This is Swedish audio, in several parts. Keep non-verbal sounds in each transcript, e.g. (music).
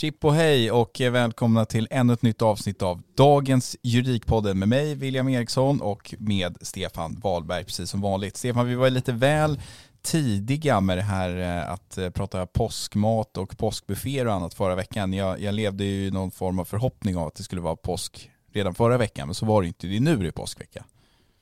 Chip och hej och välkomna till ännu ett nytt avsnitt av dagens Juridikpodden med mig William Eriksson och med Stefan Wahlberg precis som vanligt. Stefan, vi var lite väl tidiga med det här eh, att eh, prata påskmat och påskbufféer och annat förra veckan. Jag, jag levde ju i någon form av förhoppning av att det skulle vara påsk redan förra veckan, men så var det inte. Det är nu det är påskvecka.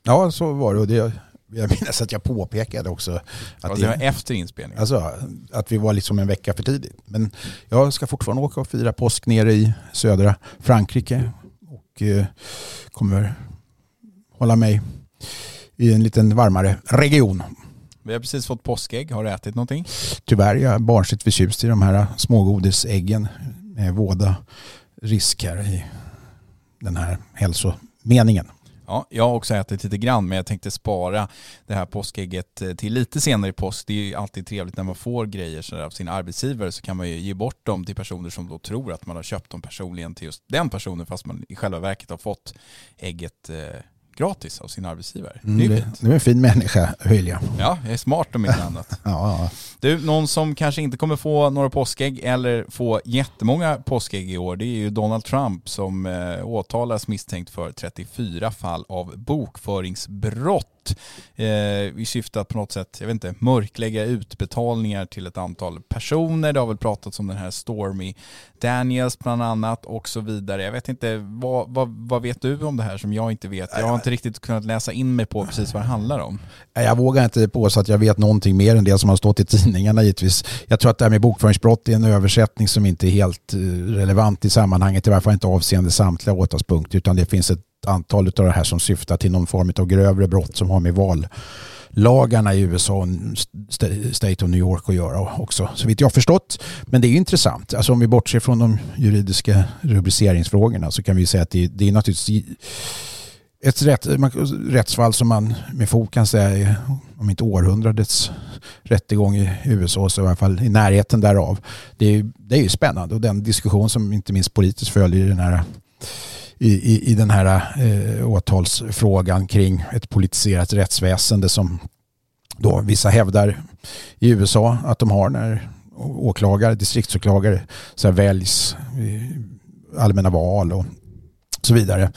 Ja, så var det. Och det jag minns att jag påpekade också att, Alltså, det var efter inspelningen. alltså, att vi var liksom en vecka för tidigt. Men jag ska fortfarande åka och fira påsk nere i södra Frankrike och eh, kommer hålla mig i en liten varmare region. Vi har precis fått påskägg. Har du ätit någonting? Tyvärr är jag barnsligt förtjust i de här smågodisäggen med våda risk här i den här hälsomeningen. Ja, jag har också ätit lite grann men jag tänkte spara det här påskägget eh, till lite senare i påsk. Det är ju alltid trevligt när man får grejer sådär av sin arbetsgivare så kan man ju ge bort dem till personer som då tror att man har köpt dem personligen till just den personen fast man i själva verket har fått ägget eh, gratis av sin arbetsgivare. Mm, det är ju fint. du är en fin människa, William. Ja, jag är smart om inte (laughs) annat. Ja, ja. Du, någon som kanske inte kommer få några påskägg eller få jättemånga påskägg i år, det är ju Donald Trump som eh, åtalas misstänkt för 34 fall av bokföringsbrott eh, i syfte att på något sätt, jag vet inte, mörklägga utbetalningar till ett antal personer. Det har väl pratats om den här Stormy Daniels bland annat och så vidare. Jag vet inte, vad, vad, vad vet du om det här som jag inte vet? Jag har inte riktigt kunnat läsa in mig på precis vad det handlar om. Jag vågar inte påstå att jag vet någonting mer än det som har stått i tidningarna givetvis. Jag tror att det här med bokföringsbrott är en översättning som inte är helt eh, relevant i sammanhanget, i varje fall inte avseende samtliga åtalspunkter, utan det finns ett antal av det här som syftar till någon form av grövre brott som har med vallagarna i USA och State of New York att göra också, så vitt jag har förstått. Men det är intressant. Alltså om vi bortser från de juridiska rubriceringsfrågorna så kan vi säga att det, det är naturligtvis ett rätt, rättsfall som man med fog kan säga är, om inte århundradets rättegång i USA så i alla fall i närheten därav. Det är, det är ju spännande och den diskussion som inte minst politiskt följer i den här i, i, i den här eh, åtalsfrågan kring ett politiserat rättsväsende som då vissa hävdar i USA att de har när åklagare, distriktsåklagare så här väljs i allmänna val och så vidare.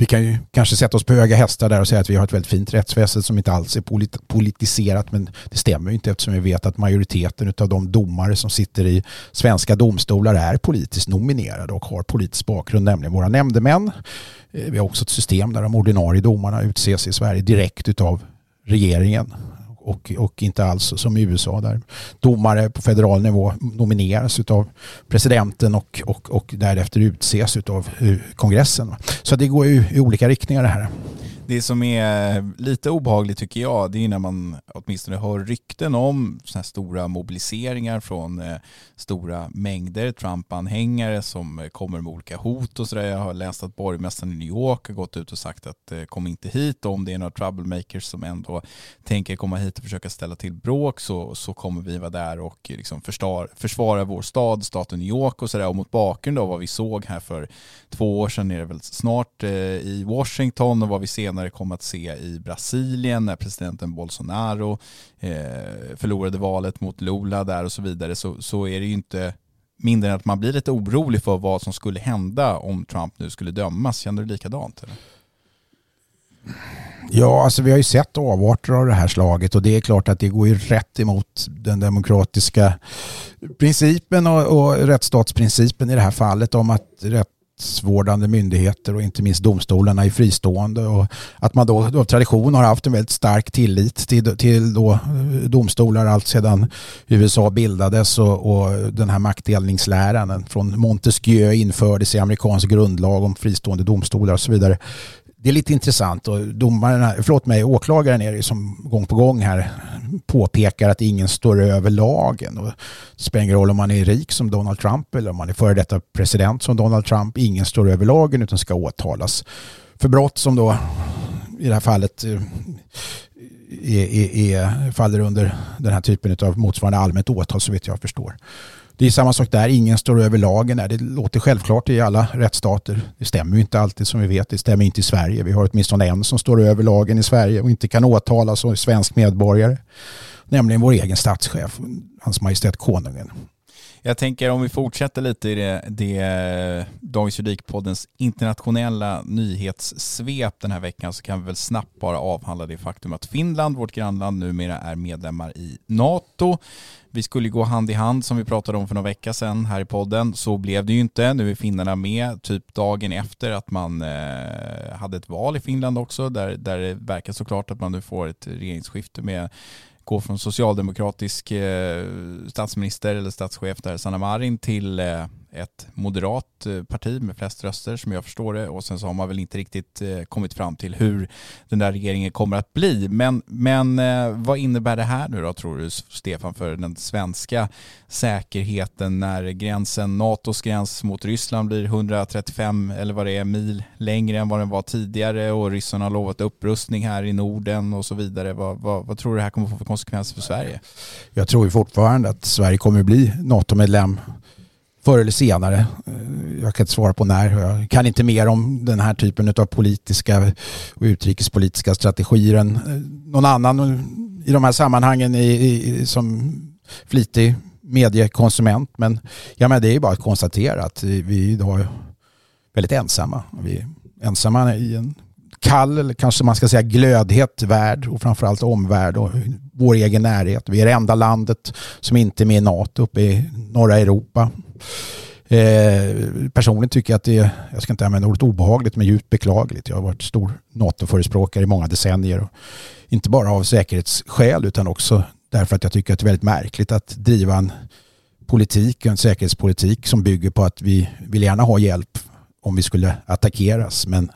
Vi kan ju kanske sätta oss på höga hästar där och säga att vi har ett väldigt fint rättsväsende som inte alls är polit- politiserat men det stämmer ju inte eftersom vi vet att majoriteten av de domare som sitter i svenska domstolar är politiskt nominerade och har politisk bakgrund, nämligen våra nämndemän. Eh, vi har också ett system där de ordinarie domarna utses i Sverige direkt utav regeringen och, och inte alls som i USA där domare på federal nivå nomineras av presidenten och, och, och därefter utses av eh, kongressen. Så det går ju i olika riktningar det här. Det som är lite obehagligt tycker jag, det är när man åtminstone hör rykten om såna här stora mobiliseringar från eh, stora mängder Trump-anhängare som eh, kommer med olika hot och sådär. Jag har läst att borgmästaren i New York har gått ut och sagt att eh, kom inte hit om det är några troublemakers som ändå tänker komma hit och försöka ställa till bråk så, så kommer vi vara där och liksom förstar, försvara vår stad, staten New York och sådär. Och mot bakgrund av vad vi såg här för två år sedan är det väl snart eh, i Washington och vad vi ser senare kom att se i Brasilien när presidenten Bolsonaro eh, förlorade valet mot Lula där och så vidare så, så är det ju inte mindre än att man blir lite orolig för vad som skulle hända om Trump nu skulle dömas. Känner du likadant? Eller? Ja, alltså vi har ju sett avarter av det här slaget och det är klart att det går ju rätt emot den demokratiska principen och, och rättsstatsprincipen i det här fallet om att rättsvårdande myndigheter och inte minst domstolarna är fristående. Och att man då av tradition har haft en väldigt stark tillit till, till då eh, domstolar allt sedan USA bildades och, och den här maktdelningsläran från Montesquieu infördes i amerikansk grundlag om fristående domstolar och så vidare det är lite intressant och domarna, förlåt mig, åklagaren är det som gång på gång här påpekar att ingen står över lagen. Och det spelar ingen roll om man är rik som Donald Trump eller om man är före detta president som Donald Trump. Ingen står över lagen utan ska åtalas för brott som då i det här fallet eh, är, är, är, faller under den här typen av motsvarande allmänt åtal så vet jag förstår. Det är samma sak där, ingen står över lagen. Det låter självklart i alla rättsstater. Det stämmer ju inte alltid som vi vet. Det stämmer inte i Sverige. Vi har åtminstone en som står över lagen i Sverige och inte kan åtalas som svensk medborgare. Nämligen vår egen statschef, hans majestät konungen. Jag tänker om vi fortsätter lite i det, det Dagens Juridikpoddens internationella nyhetssvep den här veckan så kan vi väl snabbt bara avhandla det faktum att Finland, vårt grannland, numera är medlemmar i NATO. Vi skulle gå hand i hand som vi pratade om för några vecka sedan här i podden. Så blev det ju inte. Nu är finnarna med typ dagen efter att man eh, hade ett val i Finland också där, där det verkar såklart att man nu får ett regeringsskifte med gå från socialdemokratisk eh, statsminister eller statschef där Sanna Marin till eh, ett moderat eh, parti med flest röster som jag förstår det och sen så har man väl inte riktigt eh, kommit fram till hur den där regeringen kommer att bli. Men, men eh, vad innebär det här nu då tror du Stefan för den svenska säkerheten när gränsen, NATOs gräns mot Ryssland blir 135 eller vad det är mil längre än vad den var tidigare och ryssarna har lovat upprustning här i Norden och så vidare. Vad, vad, vad tror du det här kommer få för konsekvenser för Sverige? Jag tror fortfarande att Sverige kommer bli NATO-medlem förr eller senare. Eh, jag kan inte svara på när. Jag kan inte mer om den här typen av politiska och utrikespolitiska strategier än eh, någon annan i de här sammanhangen i, i, som flitig mediekonsument. Men, ja, men det är bara att konstatera att vi idag är väldigt ensamma. Vi är ensamma i en kall, eller kanske man ska säga glödhet värld och framförallt omvärld och vår egen närhet. Vi är det enda landet som inte är med i NATO uppe i norra Europa. Eh, personligen tycker jag att det är, jag ska inte använda ordet obehagligt, men djupt beklagligt. Jag har varit stor NATO-förespråkare i många decennier. Och inte bara av säkerhetsskäl utan också därför att jag tycker att det är väldigt märkligt att driva en politik, en säkerhetspolitik som bygger på att vi vill gärna ha hjälp om vi skulle attackeras. Men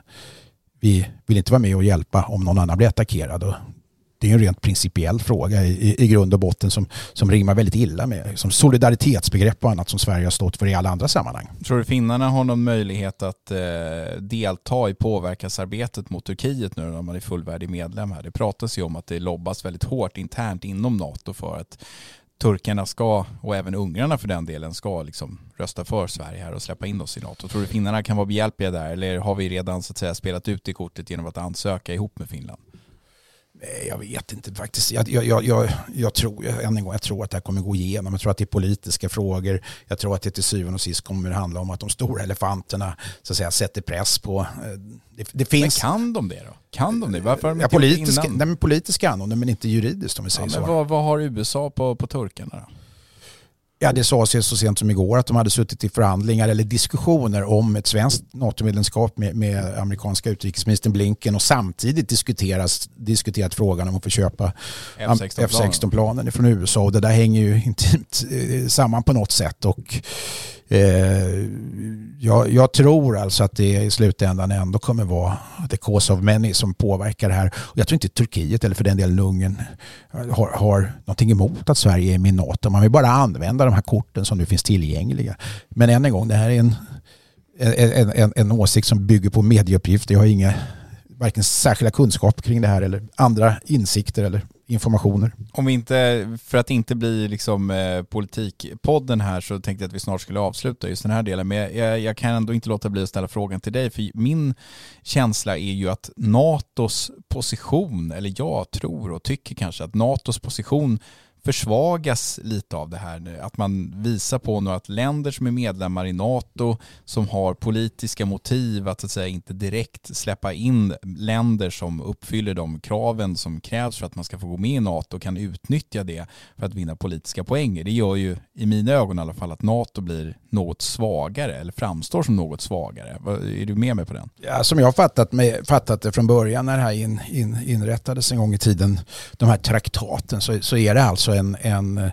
vi vill inte vara med och hjälpa om någon annan blir attackerad det är en rent principiell fråga i, i grund och botten som, som rimmar väldigt illa med som solidaritetsbegrepp och annat som Sverige har stått för i alla andra sammanhang. Tror du finnarna har någon möjlighet att eh, delta i påverkansarbetet mot Turkiet nu när man är fullvärdig medlem här? Det pratas ju om att det lobbas väldigt hårt internt inom NATO för att turkarna ska, och även ungrarna för den delen, ska liksom rösta för Sverige här och släppa in oss i NATO. Tror du finnarna kan vara behjälpliga där eller har vi redan så att säga spelat ut det kortet genom att ansöka ihop med Finland? Jag vet inte faktiskt. Jag, jag, jag, jag, tror, än en gång, jag tror att det här kommer gå igenom. Jag tror att det är politiska frågor. Jag tror att det till syvende och sist kommer att handla om att de stora elefanterna så att säga, sätter press på... Eh, det, det finns... Men kan de det då? Kan de det? Varför har de ja, politiska, nej, men politiskt kan de men inte juridiskt om vi säger ja, så. Vad, vad har USA på, på turkarna då? Ja, det sades ju så sent som igår att de hade suttit i förhandlingar eller diskussioner om ett svenskt NATO-medlemskap med, med, amerikanska utrikesministern Blinken och samtidigt diskuteras, diskuterat frågan om att få köpa F16-planen F16 från USA. Och det där hänger ju intimt eh, samman på något sätt. Och Eh, jag, jag, tror alltså att det i slutändan ändå kommer vara the cause of many som påverkar det här. Och jag tror inte Turkiet eller för den delen Ungern har, har någonting emot att Sverige är med i NATO. Man vill bara använda de här korten som nu finns tillgängliga. Men än en gång, det här är en, en, en, en åsikt som bygger på medieuppgifter. Jag har inga varken särskilda kunskaper kring det här eller andra insikter eller informationer. Om vi inte, för att inte bli liksom eh, politikpodden här så tänkte jag att vi snart skulle avsluta just den här delen. Men jag, jag, kan ändå inte låta bli att ställa frågan till dig. För min känsla är ju att NATOs position, eller jag tror och tycker kanske att NATOs position försvagas lite av det här. nu. Att man visar på nu att länder som är medlemmar i NATO som har politiska motiv att, att säga, inte direkt släppa in länder som uppfyller de kraven som krävs för att man ska få gå med i NATO kan utnyttja det för att vinna politiska poänger. Det gör ju i mina ögon i alla fall att NATO blir något svagare eller framstår som något svagare. Är du med mig på den? Ja, som jag har fattat, med, fattat det från början när det här in, in, inrättades en gång i tiden, de här traktaten, så, så är det alltså en, en eh,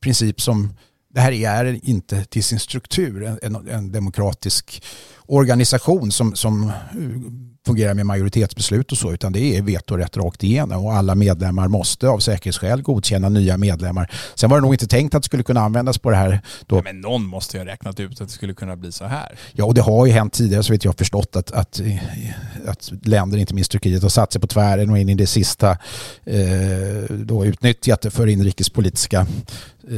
princip som det här är inte till sin struktur en, en demokratisk organisation som, som fungerar med majoritetsbeslut och så, utan det är vetorätt rakt igenom och alla medlemmar måste av säkerhetsskäl godkänna nya medlemmar. Sen var det nog inte tänkt att det skulle kunna användas på det här. Då. Nej, men någon måste ju ha räknat ut att det skulle kunna bli så här. Ja, och det har ju hänt tidigare så vet jag förstått att, att, att länder, inte minst Turkiet, har satt sig på tvären och in i det sista eh, då utnyttjat det för inrikespolitiska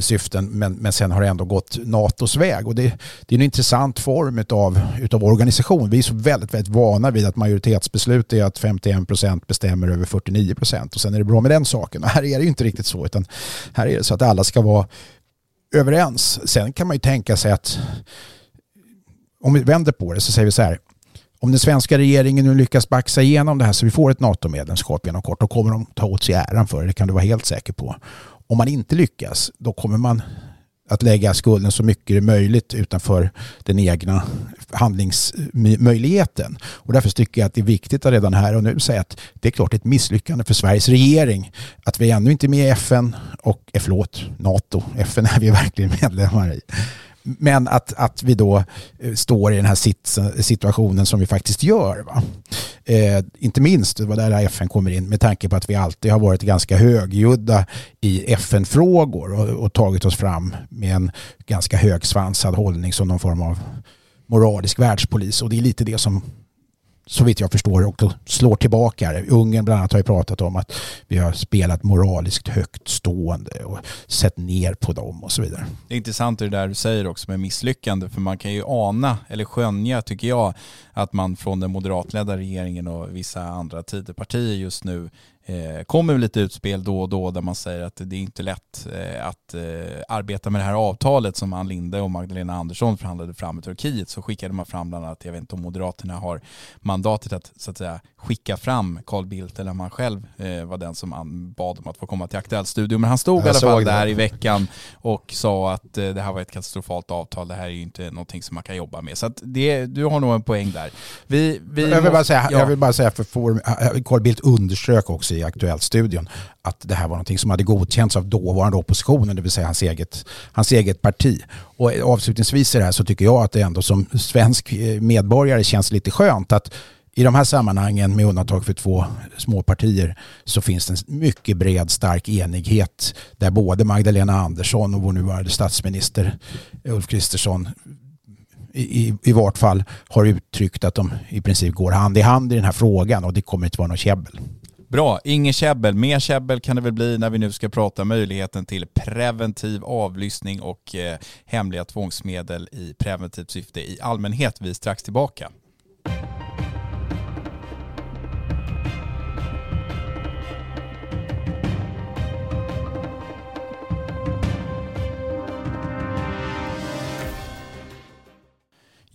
syften men, men sen har det ändå gått NATOs väg. Och det, det är en intressant form utav, utav organisation. Vi är så väldigt, väldigt vana vid att majoritetsbeslut är att 51 procent bestämmer över 49 procent och sen är det bra med den saken. Och här är det ju inte riktigt så utan här är det så att alla ska vara överens. Sen kan man ju tänka sig att om vi vänder på det så säger vi så här om den svenska regeringen nu lyckas baxa igenom det här så vi får ett NATO-medlemskap inom kort, då kommer de ta åt sig äran för det. Det kan du vara helt säker på. Om man inte lyckas, då kommer man att lägga skulden så mycket det är möjligt utanför den egna handlingsmöjligheten. Och därför tycker jag att det är viktigt att redan här och nu säga att det är klart ett misslyckande för Sveriges regering att vi ännu inte är med i FN och, eh, förlåt, NATO, FN är vi verkligen medlemmar i. Men att, att vi då eh, står i den här situationen som vi faktiskt gör. Va? Eh, inte minst, det var där FN kommer in, med tanke på att vi alltid har varit ganska högljudda i FN-frågor och, och tagit oss fram med en ganska högsvansad hållning som någon form av moralisk världspolis. Och det är lite det som så vitt jag förstår och slår tillbaka. det. Ungern bland annat har ju pratat om att vi har spelat moraliskt högt stående och sett ner på dem och så vidare. Det är intressant det där du säger också med misslyckande för man kan ju ana eller skönja tycker jag att man från den moderatledda regeringen och vissa andra Tidöpartier just nu eh, kommer lite utspel då och då där man säger att det är inte lätt eh, att eh, arbeta med det här avtalet som Ann Linde och Magdalena Andersson förhandlade fram i Turkiet så skickade man fram bland annat, jag vet inte om Moderaterna har mandatet att så att säga skicka fram Carl Bildt eller om han själv eh, var den som bad om att få komma till Aktuellt studio. Men han stod i alla fall där i veckan och sa att eh, det här var ett katastrofalt avtal, det här är ju inte någonting som man kan jobba med. Så att det, du har nog en poäng där. Vi, vi jag, vill bara säga, ja. jag vill bara säga, för Carl Bildt underströk också i Aktuellt-studion att det här var någonting som hade godkänts av dåvarande oppositionen, det vill säga hans eget, hans eget parti. Och avslutningsvis i det här så tycker jag att det ändå som svensk eh, medborgare känns lite skönt att i de här sammanhangen, med undantag för två småpartier, så finns det en mycket bred, stark enighet där både Magdalena Andersson och vår nuvarande statsminister eh, Ulf Kristersson i, i vart fall har uttryckt att de i princip går hand i hand i den här frågan och det kommer inte vara något käbbel. Bra, inget käbbel. Mer käbbel kan det väl bli när vi nu ska prata möjligheten till preventiv avlyssning och eh, hemliga tvångsmedel i preventivt syfte i allmänhet. Vi är strax tillbaka.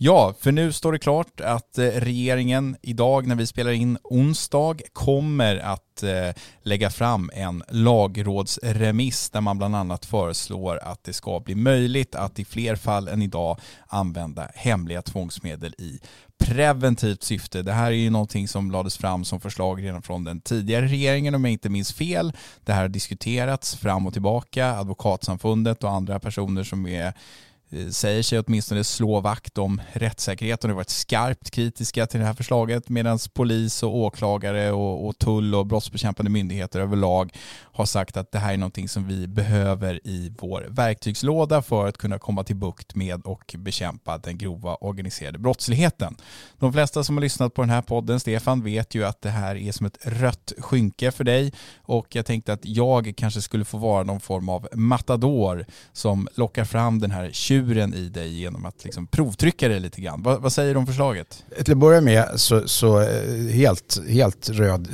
Ja, för nu står det klart att eh, regeringen idag när vi spelar in onsdag kommer att eh, lägga fram en lagrådsremiss där man bland annat föreslår att det ska bli möjligt att i fler fall än idag använda hemliga tvångsmedel i preventivt syfte. Det här är ju någonting som lades fram som förslag redan från den tidigare regeringen om jag inte minns fel. Det här har diskuterats fram och tillbaka. Advokatsamfundet och andra personer som är Eh, säger sig åtminstone slå vakt om rättssäkerheten och varit skarpt kritiska till det här förslaget medan polis och åklagare och, och, tull och brottsbekämpande myndigheter överlag har sagt att det här är någonting som vi behöver i vår verktygslåda för att kunna komma till bukt med och bekämpa den grova organiserade brottsligheten. De flesta som har lyssnat på den här podden, Stefan, vet ju att det här är som ett rött skynke för dig och jag tänkte att jag kanske skulle få vara någon form av matador som lockar fram den här tjuren i dig genom att liksom provtrycka det lite grann. Vad, vad säger du om förslaget? Till att börja med så, så eh, helt, helt röd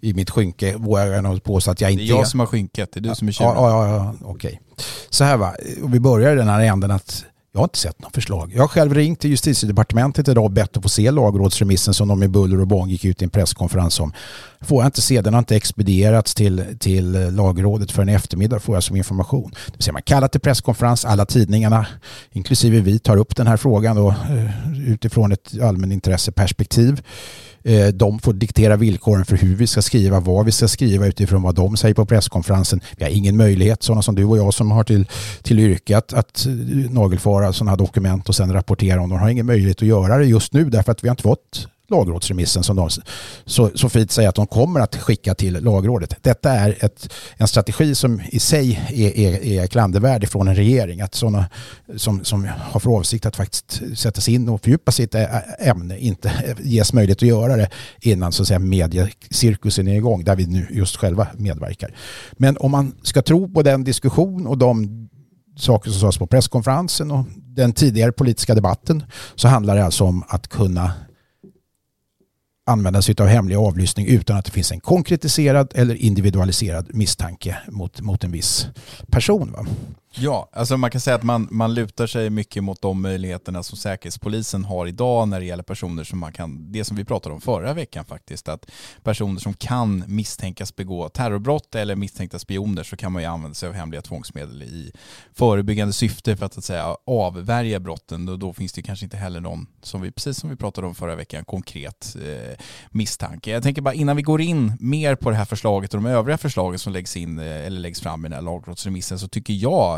i mitt skynke vågar jag nog påstå att jag inte är. Det är jag som har skynket, det är du som är tjuren. Ja, ja, ja, okej. Så här va, vi börjar i den här änden att jag har inte sett något förslag. Jag har själv ringt till justitiedepartementet idag och bett att få se lagrådsremissen som de i buller och bång gick ut i en presskonferens om. Får jag inte se, den har inte expedierats till, till lagrådet för en eftermiddag får jag som information. Det vill säga man kallar till presskonferens, alla tidningarna, inklusive vi, tar upp den här frågan då, eh, utifrån ett allmänintresseperspektiv. perspektiv. Eh, de får diktera villkoren för hur vi ska skriva, vad vi ska skriva utifrån vad de säger på presskonferensen. Vi har ingen möjlighet, sådana som du och jag som har till, till yrke att, att eh, nagelfara sådana här dokument och sen rapportera om. De har ingen möjlighet att göra det just nu därför att vi har inte fått lagrådsremissen som de så, så fint säger att de kommer att skicka till lagrådet. Detta är ett, en strategi som i sig är, är, är klandervärd från en regering. Att sådana som, som har för avsikt att faktiskt sätta sig in och fördjupa sitt ämne inte ges möjlighet att göra det innan så att säga mediecirkusen är igång där vi nu just själva medverkar. Men om man ska tro på den diskussion och de saker som sades på presskonferensen och den tidigare politiska debatten så handlar det alltså om att kunna använda sig av hemlig avlyssning utan att det finns en konkretiserad eller individualiserad misstanke mot, mot en viss person. Va? Ja, alltså man kan säga att man, man lutar sig mycket mot de möjligheterna som Säkerhetspolisen har idag när det gäller personer som man kan, det som vi pratade om förra veckan faktiskt, att personer som kan misstänkas begå terrorbrott eller misstänkta spioner så kan man ju använda sig av hemliga tvångsmedel i förebyggande syfte för att, att säga avvärja brotten. Då, då finns det kanske inte heller någon, som vi, precis som vi pratade om förra veckan, konkret eh, misstanke. Jag tänker bara innan vi går in mer på det här förslaget och de övriga förslagen som läggs in eh, eller läggs fram i den här lagrådsremissen så tycker jag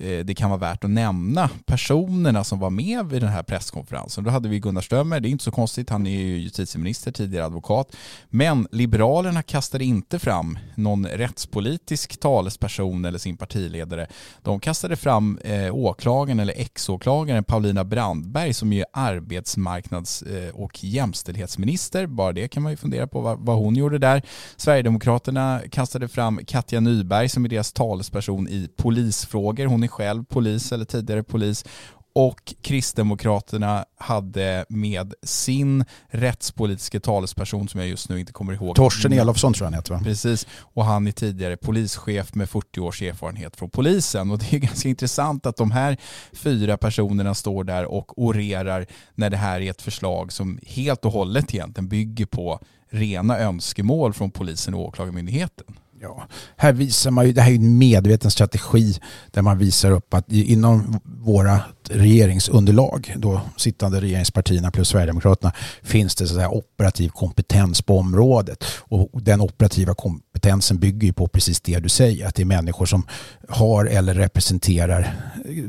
Eh, det kan vara värt att nämna personerna som var med vid den här presskonferensen. Då hade vi Gunnar Strömmer, det är inte så konstigt, han är ju justitieminister, tidigare advokat. Men Liberalerna kastade inte fram någon rättspolitisk talesperson eller sin partiledare. De kastade fram eh, åklagaren eller ex-åklagaren Paulina Brandberg som är arbetsmarknads eh, och jämställdhetsminister. Bara det kan man ju fundera på vad, vad hon gjorde där. Sverigedemokraterna kastade fram Katja Nyberg som är deras talesperson i polisfrågor. Hon är själv polis eller tidigare polis och Kristdemokraterna hade med sin rättspolitiska talesperson som jag just nu inte kommer ihåg. Torsten Elofsson tror jag han heter va? Precis, och han är tidigare polischef med 40 års erfarenhet från polisen. Och det är (laughs) ganska intressant att de här fyra personerna står där och orerar när det här är ett förslag som helt och hållet egentligen bygger på rena önskemål från polisen och åklagarmyndigheten. Ja, här visar man ju, det här är en medveten strategi där man visar upp att inom våra regeringsunderlag, då sittande regeringspartierna plus Sverigedemokraterna, finns det så att säga, operativ kompetens på området. Och den operativa kompetensen bygger ju på precis det du säger, att det är människor som har eller representerar eh,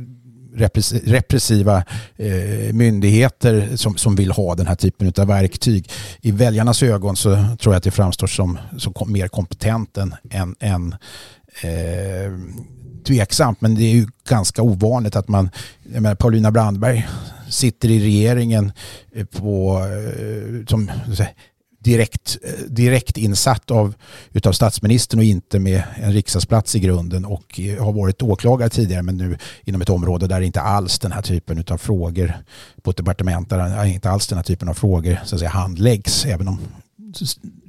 repressiva eh, myndigheter som, som vill ha den här typen av verktyg. I väljarnas ögon så tror jag att det framstår som, som mer kompetent än, än, än eh, tveksamt. Men det är ju ganska ovanligt att man, jag menar, Paulina Brandberg sitter i regeringen eh, på, eh, som direkt, eh, direkt insatt av utav statsministern och inte med en riksdagsplats i grunden och eh, har varit åklagare tidigare men nu inom ett område där inte alls den här typen av frågor på ett departement där inte alls den här typen av frågor så att säga, handläggs även om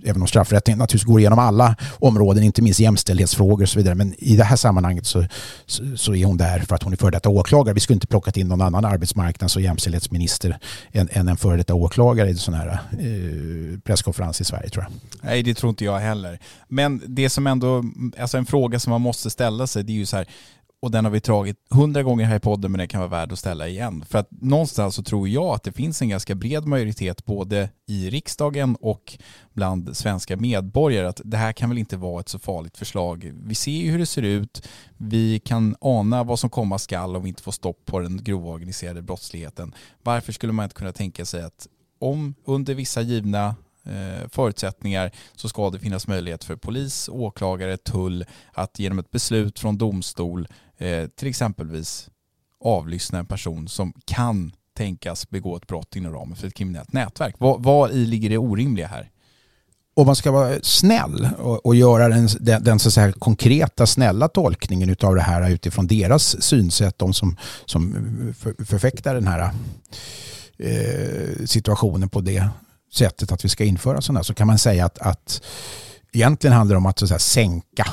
även om straffrätten naturligtvis går igenom alla områden, inte minst jämställdhetsfrågor och så vidare. Men i det här sammanhanget så, så, så är hon där för att hon är före detta åklagare. Vi skulle inte plockat in någon annan arbetsmarknads och jämställdhetsminister än, än en före detta åklagare i en sån här eh, presskonferens i Sverige tror jag. Nej, det tror inte jag heller. Men det som ändå, alltså en fråga som man måste ställa sig, det är ju så här, och den har vi tagit hundra gånger här i podden men den kan vara värd att ställa igen. För att någonstans så tror jag att det finns en ganska bred majoritet både i riksdagen och bland svenska medborgare att det här kan väl inte vara ett så farligt förslag. Vi ser ju hur det ser ut, vi kan ana vad som komma skall om vi inte får stopp på den grova organiserade brottsligheten. Varför skulle man inte kunna tänka sig att om under vissa givna eh, förutsättningar så ska det finnas möjlighet för polis, åklagare, tull att genom ett beslut från domstol eh, till exempelvis avlyssna en person som kan tänkas begå ett brott inom ramen för ett kriminellt nätverk. Vad, vad i ligger det orimliga här? Om man ska vara snäll och, och göra den, den, den, så att säga, konkreta snälla tolkningen av det här utifrån deras synsätt, de som, som för, förfäktar den här eh, situationen på det sättet att vi ska införa sådana så kan man säga att, att egentligen handlar det om att, så att säga, sänka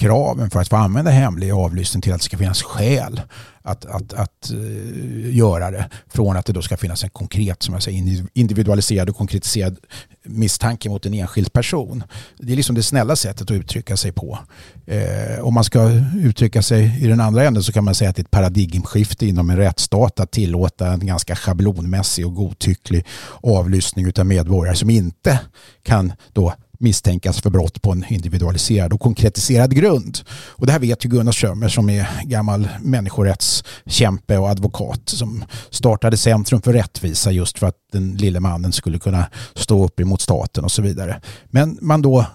kraven för att få använda hemlig avlyssning till att det ska finnas skäl att, att, att uh, göra det. Från att det då ska finnas en konkret, som jag säger, individualiserad och konkretiserad misstanke mot en enskild person. Det är liksom det snälla sättet att uttrycka sig på. Eh, om man ska uttrycka sig i den andra änden så kan man säga att det är ett paradigmskifte inom en rättsstat att tillåta en ganska schablonmässig och godtycklig avlyssning av medborgare som inte kan då misstänkas för brott på en individualiserad och konkretiserad grund. Och det här vet ju Gunnar Strömmer som är gammal människorättskämpe och advokat som startade Centrum för rättvisa just för att den lille mannen skulle kunna stå upp emot staten och så vidare. Men man då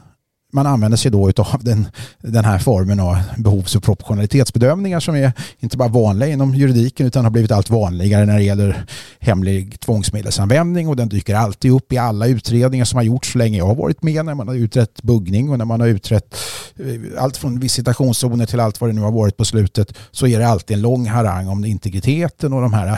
man använder sig då av den, den här formen av behovs och proportionalitetsbedömningar som är inte bara vanliga inom juridiken utan har blivit allt vanligare när det gäller hemlig tvångsmedelsanvändning. Och den dyker alltid upp i alla utredningar som har gjorts så länge jag har varit med när man har utrett buggning och när man har utrett eh, allt från visitationszoner till allt vad det nu har varit på slutet så är det alltid en lång harang om integriteten och de här eh,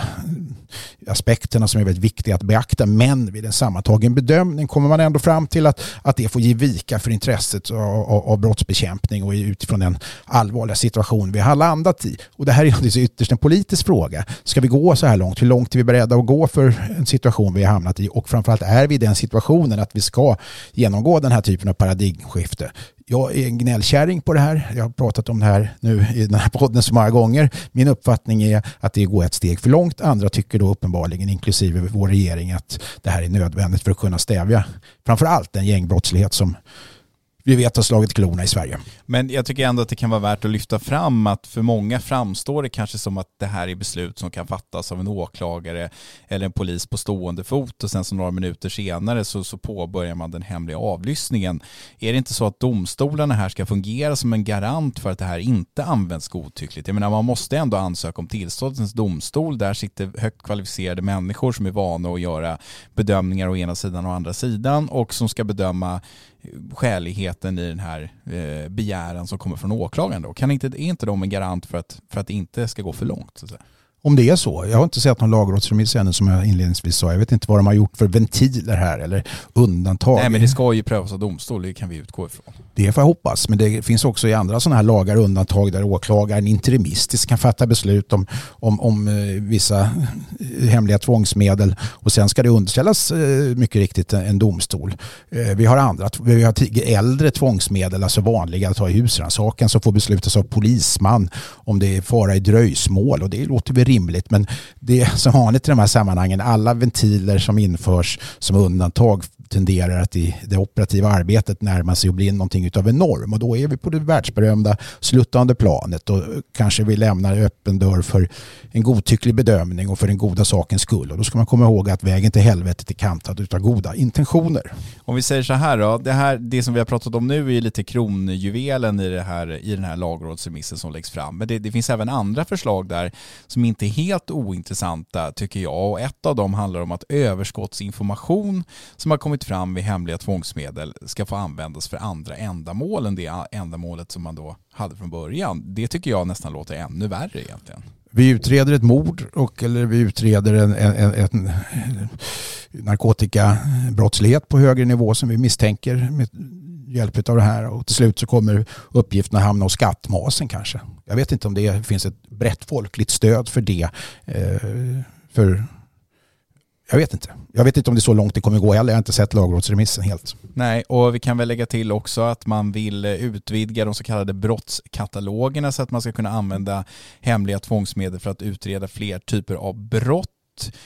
aspekterna som är väldigt viktiga att beakta. Men vid en sammantagen bedömning kommer man ändå fram till att, att det får ge vika för intresse intresset av, av brottsbekämpning och utifrån den allvarliga situation vi har landat i. Och det här är ytterst en politisk fråga. Ska vi gå så här långt? Hur långt är vi beredda att gå för en situation vi har hamnat i? Och framförallt är vi i den situationen att vi ska genomgå den här typen av paradigmskifte jag är en gnällkärring på det här. Jag har pratat om det här nu i den här podden så många gånger. Min uppfattning är att det går ett steg för långt. Andra tycker då uppenbarligen, inklusive vår regering, att det här är nödvändigt för att kunna stävja framför allt den gängbrottslighet som vi vet har slagit klorna i Sverige. Men jag tycker ändå att det kan vara värt att lyfta fram att för många framstår det kanske som att det här är beslut som kan fattas av en åklagare eller en polis på stående fot och sen så några minuter senare så, så påbörjar man den hemliga avlyssningen. Är det inte så att domstolarna här ska fungera som en garant för att det här inte används godtyckligt? Jag menar man måste ändå ansöka om tillståndens domstol. Där sitter högt kvalificerade människor som är vana att göra bedömningar å ena sidan och å andra sidan och som ska bedöma skäligheten i den här eh, begäran som kommer från åklagaren då? Kan inte, är inte de en garant för att, för att det inte ska gå för långt? Så att säga? Om det är så. Jag har inte sett någon lagrådsremiss ännu som jag inledningsvis sa. Jag vet inte vad de har gjort för ventiler här eller undantag. Nej men det ska ju prövas av domstol, det kan vi utgå ifrån. Det får jag hoppas, men det finns också i andra sådana här lagar undantag där åklagaren interimistiskt kan fatta beslut om, om, om eh, vissa eh, hemliga tvångsmedel och sen ska det underställas eh, mycket riktigt en domstol. Vi har andra, vi har äldre tvångsmedel, alltså vanliga att ha i husrannsakan som får beslutas av polisman om det är fara i dröjsmål och det låter väl rimligt men det är som vanligt i de här sammanhangen alla ventiler som införs som undantag tenderar att i det operativa arbetet närma sig att bli någonting av en norm. Och då är vi på det världsberömda sluttande planet och kanske vi lämnar öppen dörr för en godtycklig bedömning och för den goda sakens skull. Och då ska man komma ihåg att vägen till helvetet är kantad av goda intentioner. Om vi säger så här då, det, här, det som vi har pratat om nu är lite kronjuvelen i, det här, i den här lagrådsremissen som läggs fram. Men det, det finns även andra förslag där som inte är helt ointressanta tycker jag. Och ett av dem handlar om att överskottsinformation som har kommit kommit fram vid hemliga tvångsmedel ska få användas för andra ändamål än det ändamålet som man då hade från början. Det tycker jag nästan låter ännu värre egentligen. Vi utreder ett mord och, eller vi utreder en, en, en narkotikabrottslighet på högre nivå som vi misstänker med hjälp av det här och till slut så kommer uppgifterna hamna hos skattmasen kanske. Jag vet inte om det finns ett brett folkligt stöd för det. Eh, för jag vet inte. Jag vet inte om det är så långt det kommer gå heller. Jag har inte sett lagrådsremissen helt. Nej, och vi kan väl lägga till också att man vill eh, utvidga de så kallade brottskatalogerna så att man ska kunna använda hemliga tvångsmedel för att utreda fler typer av brott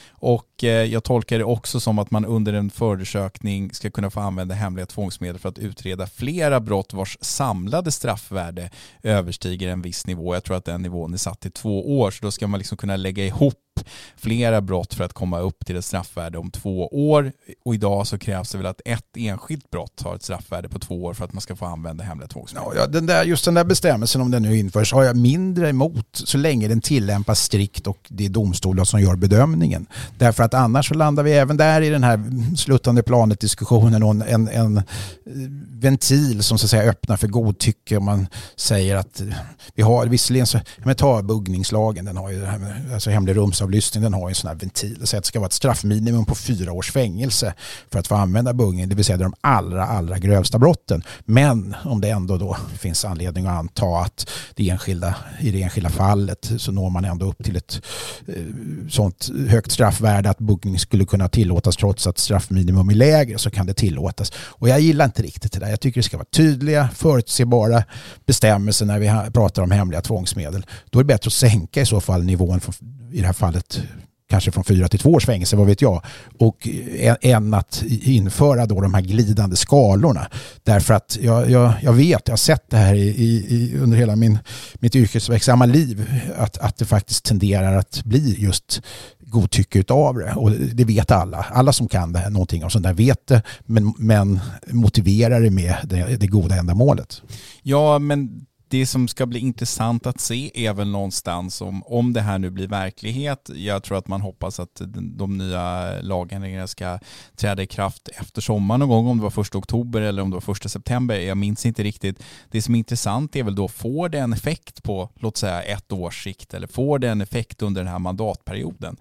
och eh, jag tolkar det också som att man under en förundersökning ska kunna få använda hemliga tvångsmedel för att utreda flera brott vars samlade straffvärde överstiger en viss nivå. Jag tror att den nivån är satt till två år, så då ska man liksom kunna lägga ihop flera brott för att komma upp till ett straffvärde om två år. Och idag så krävs det väl att ett enskilt brott har ett straffvärde på två år för att man ska få använda hemliga tvångsmedel. Ja, den där, just den där bestämmelsen om den nu införs har jag mindre emot så länge den tillämpas strikt och det är domstolar som gör bedömningen. Därför att annars så landar vi även där i den här sluttande planet diskussionen och en, en eh, ventil som så att säga öppnar för godtycke om man säger att vi har visserligen så, men ta buggningslagen, den har ju det här med, alltså hemlig rumsavlyssning, den har ju en sån här ventil. Så säger att det ska vara ett straffminimum på fyra års fängelse för att få använda buggning, det vill säga de allra, allra grövsta brotten. Men om det ändå då finns anledning att anta att det enskilda, i det enskilda fallet så når man ändå upp till ett eh, sånt högt straffvärde att buggning skulle kunna tillåtas trots att straffminimum är lägre så kan det tillåtas. Och jag gillar inte riktigt det där. Jag tycker det ska vara tydliga, förutsebara bestämmelser när vi pratar om hemliga tvångsmedel. Då är det bättre att sänka i så fall nivån, för, i det här fallet kanske från fyra till två års fängelse, vad vet jag, och än att införa då de här glidande skalorna. Därför att jag, jag, jag vet, jag har sett det här i, i, under hela min, mitt yrkesverksamma liv, att, att det faktiskt tenderar att bli just godtycke utav det. Och det vet alla. Alla som kan det här, någonting om sånt där vet det, men, men motiverar det med det, det goda ändamålet. Ja, men det som ska bli intressant att se är väl någonstans om, om det här nu blir verklighet. Jag tror att man hoppas att de nya lagändringarna ska träda i kraft efter sommaren någon gång, om det var första oktober eller om det var första september. Jag minns inte riktigt. Det som är intressant är väl då, får det en effekt på, låt säga ett års sikt eller får det en effekt under den här mandatperioden?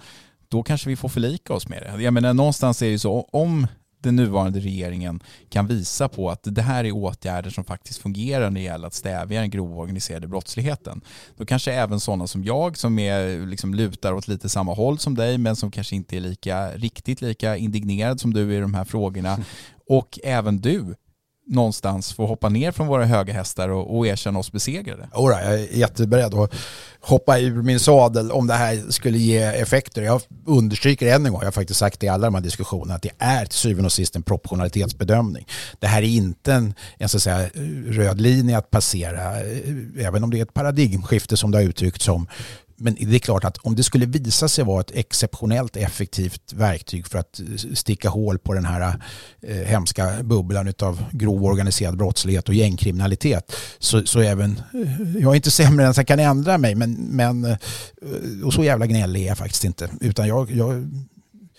Då kanske vi får förlika oss med det. Jag menar någonstans är det så, om den nuvarande regeringen kan visa på att det här är åtgärder som faktiskt fungerar när det gäller att stävja den grova organiserade brottsligheten. Då kanske även sådana som jag som är, liksom, lutar åt lite samma håll som dig men som kanske inte är lika, riktigt lika indignerad som du i de här frågorna (laughs) och även du någonstans få hoppa ner från våra höga hästar och, och erkänna oss besegrade? Ora, jag är jätteberedd att hoppa ur min sadel om det här skulle ge effekter. Jag understryker än en gång, jag har faktiskt sagt det i alla de här diskussionerna, att det är till syvende och sist en proportionalitetsbedömning. Det här är inte en, en så att säga, röd linje att passera, eh, även om det är ett paradigmskifte som det har uttryckts som, men det är klart att om det skulle visa sig vara ett exceptionellt effektivt verktyg för att sticka hål på den här eh, hemska bubblan av grov organiserad brottslighet och gängkriminalitet så, så även, eh, jag är inte sämre än att jag kan ändra mig men, men eh, och så jävla gnällig är jag faktiskt inte utan jag, jag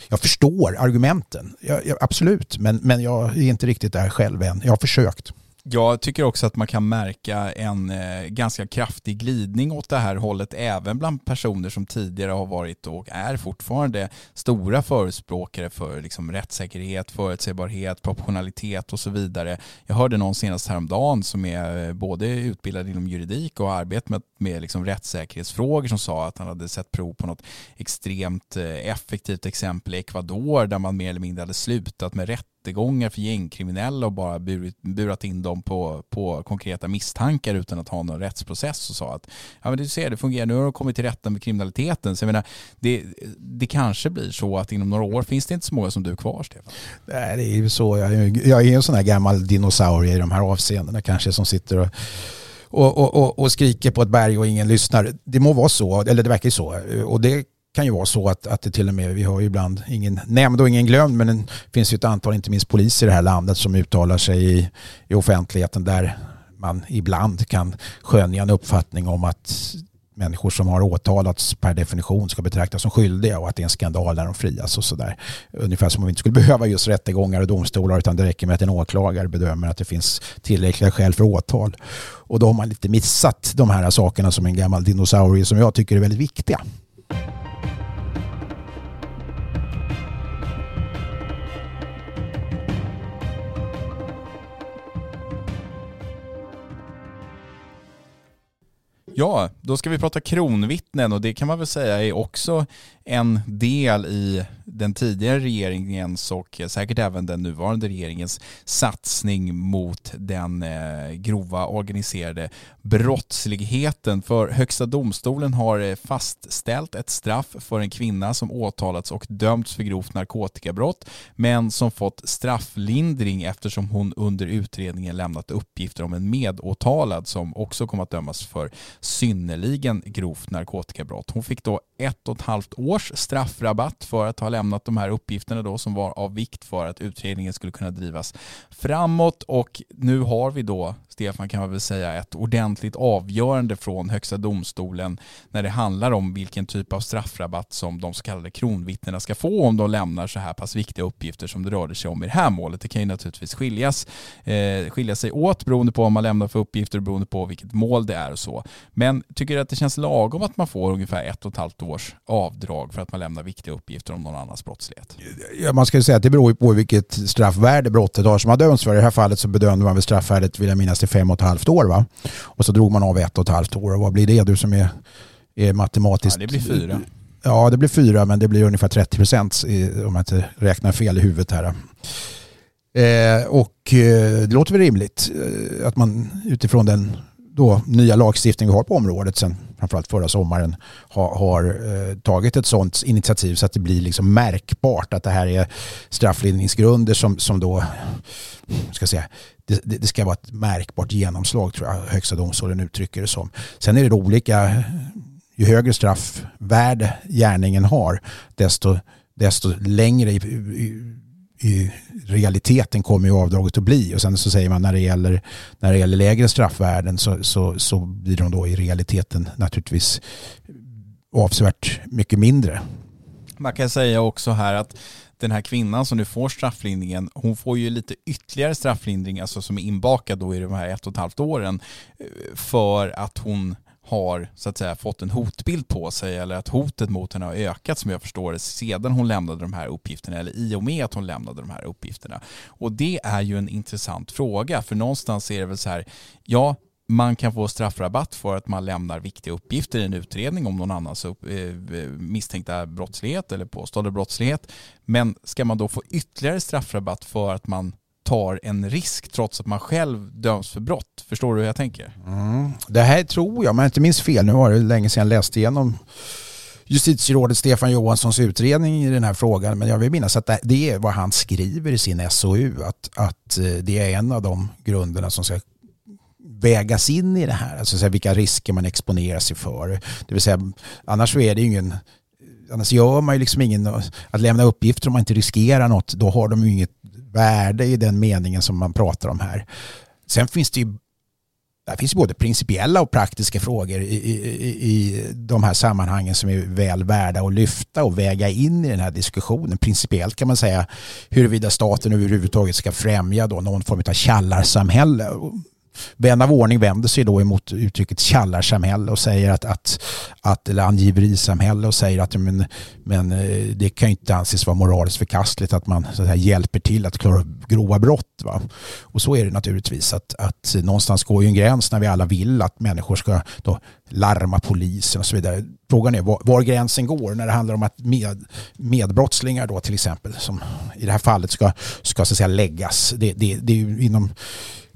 jag förstår argumenten, jag, jag, absolut, men, men jag är inte riktigt där själv än. Jag har försökt. Jag tycker också att man kan märka en eh, ganska kraftig glidning åt det här hållet även bland personer som tidigare har varit och är fortfarande stora förespråkare för liksom, rättssäkerhet, förutsägbarhet, proportionalitet och så vidare. Jag hörde någon senast häromdagen som är eh, både utbildad inom juridik och arbetat med, med liksom, rättssäkerhetsfrågor som sa att han hade sett prov på något extremt eh, effektivt exempel i Ecuador där man mer eller mindre hade slutat med rätt rättegångar för gängkriminella och bara burit, burat in dem på, på konkreta misstankar utan att ha någon rättsprocess och sa att ja men du ser det fungerar, nu har de kommit till rätta med kriminaliteten. Så jag menar, det, det kanske blir så att inom några år finns det inte så många som du kvar Stefan. Nej det är ju så, jag, jag är en sån här gammal dinosaurie i de här avseendena kanske som sitter och och, och, och, skriker på ett berg och ingen lyssnar. Det må vara så, eller det verkar ju så. Och det kan ju vara så att, att det till och med, vi har ju ibland ingen nämnd och ingen glömd, men det finns ju ett antal, inte minst poliser i det här landet som uttalar sig i, i offentligheten där man ibland kan skönja en uppfattning om att människor som har åtalats per definition ska betraktas som skyldiga och att det är en skandal när de frias och sådär. Ungefär som om vi inte skulle behöva just rättegångar och domstolar utan det räcker med att en åklagare bedömer att det finns tillräckliga skäl för åtal. Och då har man lite missat de här sakerna som en gammal dinosaurie som jag tycker är väldigt viktiga. Ja, då ska vi prata kronvittnen och det kan man väl säga är också en del i den tidigare regeringens och säkert även den nuvarande regeringens satsning mot den eh, grova organiserade brottsligheten. För Högsta domstolen har eh, fastställt ett straff för en kvinna som åtalats och dömts för grovt narkotikabrott men som fått strafflindring eftersom hon under utredningen lämnat uppgifter om en medåtalad som också kom att dömas för synnerligen grovt narkotikabrott. Hon fick då ett och ett halvt år års straffrabatt för att ha lämnat de här uppgifterna då som var av vikt för att utredningen skulle kunna drivas framåt. Och nu har vi då, Stefan kan man väl säga, ett ordentligt avgörande från Högsta domstolen när det handlar om vilken typ av straffrabatt som de så kallade kronvittnena ska få om de lämnar så här pass viktiga uppgifter som det rörde sig om i det här målet. Det kan ju naturligtvis skiljas, eh, skilja sig åt beroende på vad man lämnar för uppgifter och beroende på vilket mål det är och så. Men tycker du att det känns lagom att man får ungefär ett och ett halvt års avdrag för att man lämnar viktiga uppgifter om någon annans brottslighet? Ja, man ska ju säga att det beror på vilket straffvärde brottet har som har dömts för. I det här fallet så bedömde man väl straffvärdet, vill jag minnas, till fem och ett halvt år. Va? Och så drog man av ett och ett halvt år. Och vad blir det du som är, är matematiskt? Ja, det blir fyra. Ja, det blir fyra, men det blir ungefär 30 procent om jag inte räknar fel i huvudet här. Eh, och eh, det låter väl rimligt eh, att man utifrån den då, nya lagstiftning vi har på området sen framförallt förra sommaren har, har eh, tagit ett sådant initiativ så att det blir liksom märkbart att det här är strafflindringsgrunder som, som då ska säga, det, det, ska vara ett märkbart genomslag tror jag Högsta domstolen uttrycker det som. Sen är det olika, ju högre straffvärde gärningen har desto, desto längre i, i, i realiteten kommer ju avdraget att bli. Och sen så säger man när det gäller, när det gäller lägre straffvärden så, så, så blir de då i realiteten naturligtvis avsevärt mycket mindre. Man kan säga också här att den här kvinnan som nu får strafflindringen, hon får ju lite ytterligare strafflindring, alltså som är inbakad då i de här ett och ett halvt åren, eh, för att hon har så att säga fått en hotbild på sig eller att hotet mot henne har ökat som jag förstår det sedan hon lämnade de här uppgifterna eller i och med att hon lämnade de här uppgifterna. Och det är ju en intressant fråga för någonstans är det väl så här, ja man kan få straffrabatt för att man lämnar viktiga uppgifter i en utredning om någon annans upp, eh, misstänkta brottslighet eller påstådda brottslighet. Men ska man då få ytterligare straffrabatt för att man tar en risk trots att man själv döms för brott. Förstår du hur jag tänker? Mm. Det här tror jag, men jag inte minns fel, nu var det länge sedan jag läste igenom justitierådet Stefan Johanssons utredning i den här frågan. Men jag vill minnas att det är vad han skriver i sin SOU. Att, att eh, det är en av de grunderna som ska vägas in i det här. Alltså vilka risker man exponerar sig för. Det vill säga, annars så är det ju ingen Annars gör man ju liksom ingen, att lämna uppgifter om man inte riskerar något, då har de ju inget värde i den meningen som man pratar om här. Sen finns det ju det finns både principiella och praktiska frågor i, i, i de här sammanhangen som är väl värda att lyfta och väga in i den här diskussionen. Principiellt kan man säga huruvida staten överhuvudtaget ska främja då någon form av källarsamhälle Vän av ordning vänder sig då emot uttrycket tjallarsamhälle och säger att, att, att eller angiverisamhälle och säger att men, men eh, det kan ju inte anses vara moraliskt förkastligt att man så att säga, hjälper till att klara grova brott. Va? Och så är det naturligtvis att, att någonstans går ju en gräns när vi alla vill att människor ska då larma polisen och så vidare. Frågan är var, var gränsen går när det handlar om att med, medbrottslingar då till exempel som i det här fallet ska, ska så att säga läggas. Det, det, det är ju inom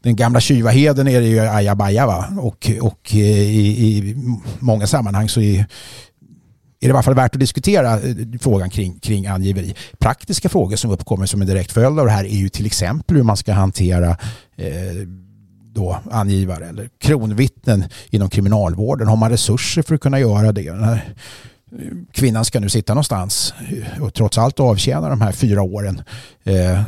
den gamla Tjuvaheden är det ju ajabaja va? Och, och eh, i, i många sammanhang så är, är det i alla fall värt att diskutera eh, frågan kring, kring angiveri. Praktiska frågor som uppkommer som en direkt följd av det här är ju till exempel hur man ska hantera eh, då angivare eller kronvittnen inom kriminalvården. Har man resurser för att kunna göra det? Den här eh, kvinnan ska nu sitta någonstans och trots allt avtjäna de här fyra åren. Eh,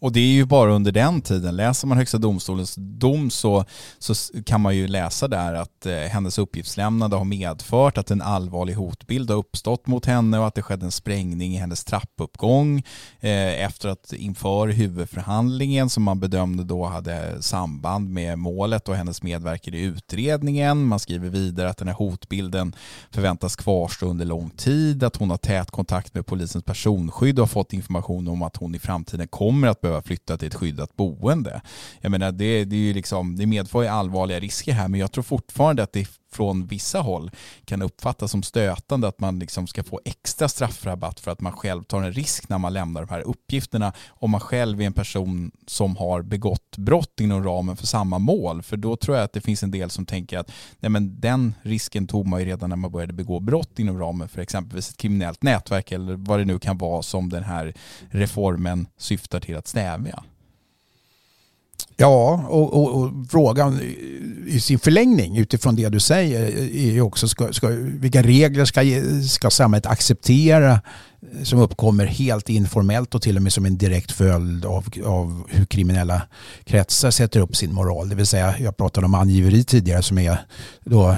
och det är ju bara under den tiden. Läser man Högsta domstolens dom så, så kan man ju läsa där att eh, hennes uppgiftslämnande har medfört att en allvarlig hotbild har uppstått mot henne och att det skedde en sprängning i hennes trappuppgång eh, efter att inför huvudförhandlingen som man bedömde då hade samband med målet och hennes medverkan i utredningen. Man skriver vidare att den här hotbilden förväntas kvarstå under lång tid, att hon har tät kontakt med polisens personskydd och har fått information om att hon i framtiden kommer att behöva flytta till ett skyddat boende. Jag menar, det, det, är ju liksom, det medför ju allvarliga risker här, men jag tror fortfarande att det från vissa håll kan uppfattas som stötande att man liksom ska få extra straffrabatt för att man själv tar en risk när man lämnar de här uppgifterna om man själv är en person som har begått brott inom ramen för samma mål. För då tror jag att det finns en del som tänker att nej men den risken tog man ju redan när man började begå brott inom ramen för exempelvis ett kriminellt nätverk eller vad det nu kan vara som den här reformen syftar till att stävja. Ja, och, och, och, frågan i sin förlängning utifrån det du säger är ju också ska, ska, vilka regler ska, ska samhället acceptera som uppkommer helt informellt och till och med som en direkt följd av, av hur kriminella kretsar sätter upp sin moral. Det vill säga, jag pratade om angiveri tidigare som är då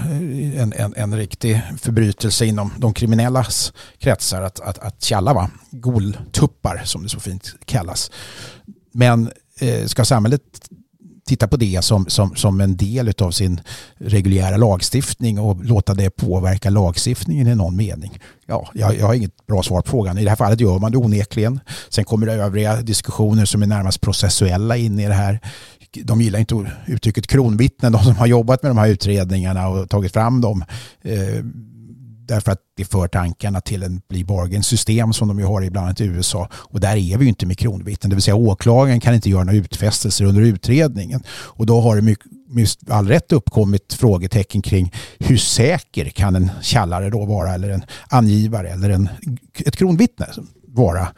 en, en, en riktig förbrytelse inom de kriminellas kretsar att, att, att tjalla, va? goltuppar som det så fint kallas. Men Eh, ska samhället titta på det som, som, som en del av sin reguljära lagstiftning och låta det påverka lagstiftningen i någon mening? Ja, jag, jag har inget bra svar på frågan. I det här fallet gör man det onekligen. Sen kommer det övriga diskussioner som är närmast processuella in i det här. De gillar inte uttrycket kronvittnen, de som har jobbat med de här utredningarna och tagit fram dem. Eh, Därför att det för tankarna till en bli bargain system som de ju har i bland annat i USA. Och där är vi ju inte med kronvittnen, det vill säga åklagaren kan inte göra några utfästelser under utredningen. Och då har det mycket med all rätt uppkommit frågetecken kring hur säker kan en källare då vara eller en angivare eller en, ett kronvittne vara?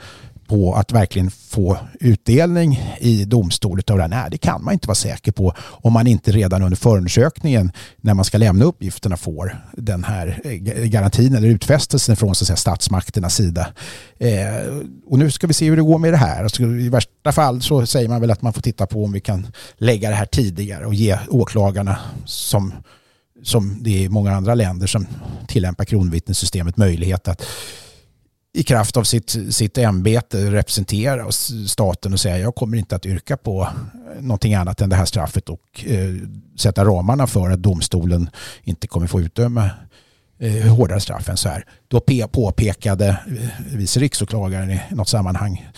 På att verkligen få utdelning i domstol utav det här. Nej, det kan man inte vara säker på om man inte redan under förundersökningen när man ska lämna uppgifterna får den här eh, garantin eller utfästelsen från så att säga, statsmakternas sida. Eh, och nu ska vi se hur det går med det här. Alltså, I värsta fall så säger man väl att man får titta på om vi kan lägga det här tidigare och ge åklagarna som som det är i många andra länder som tillämpar kronvittnessystemet möjlighet att i kraft av sitt, sitt ämbete representera staten och säga jag kommer inte att yrka på någonting annat än det här straffet och eh, sätta ramarna för att domstolen inte kommer få utdöma eh, hårdare straff än så här. Då påpekade eh, vice riksåklagaren i något sammanhang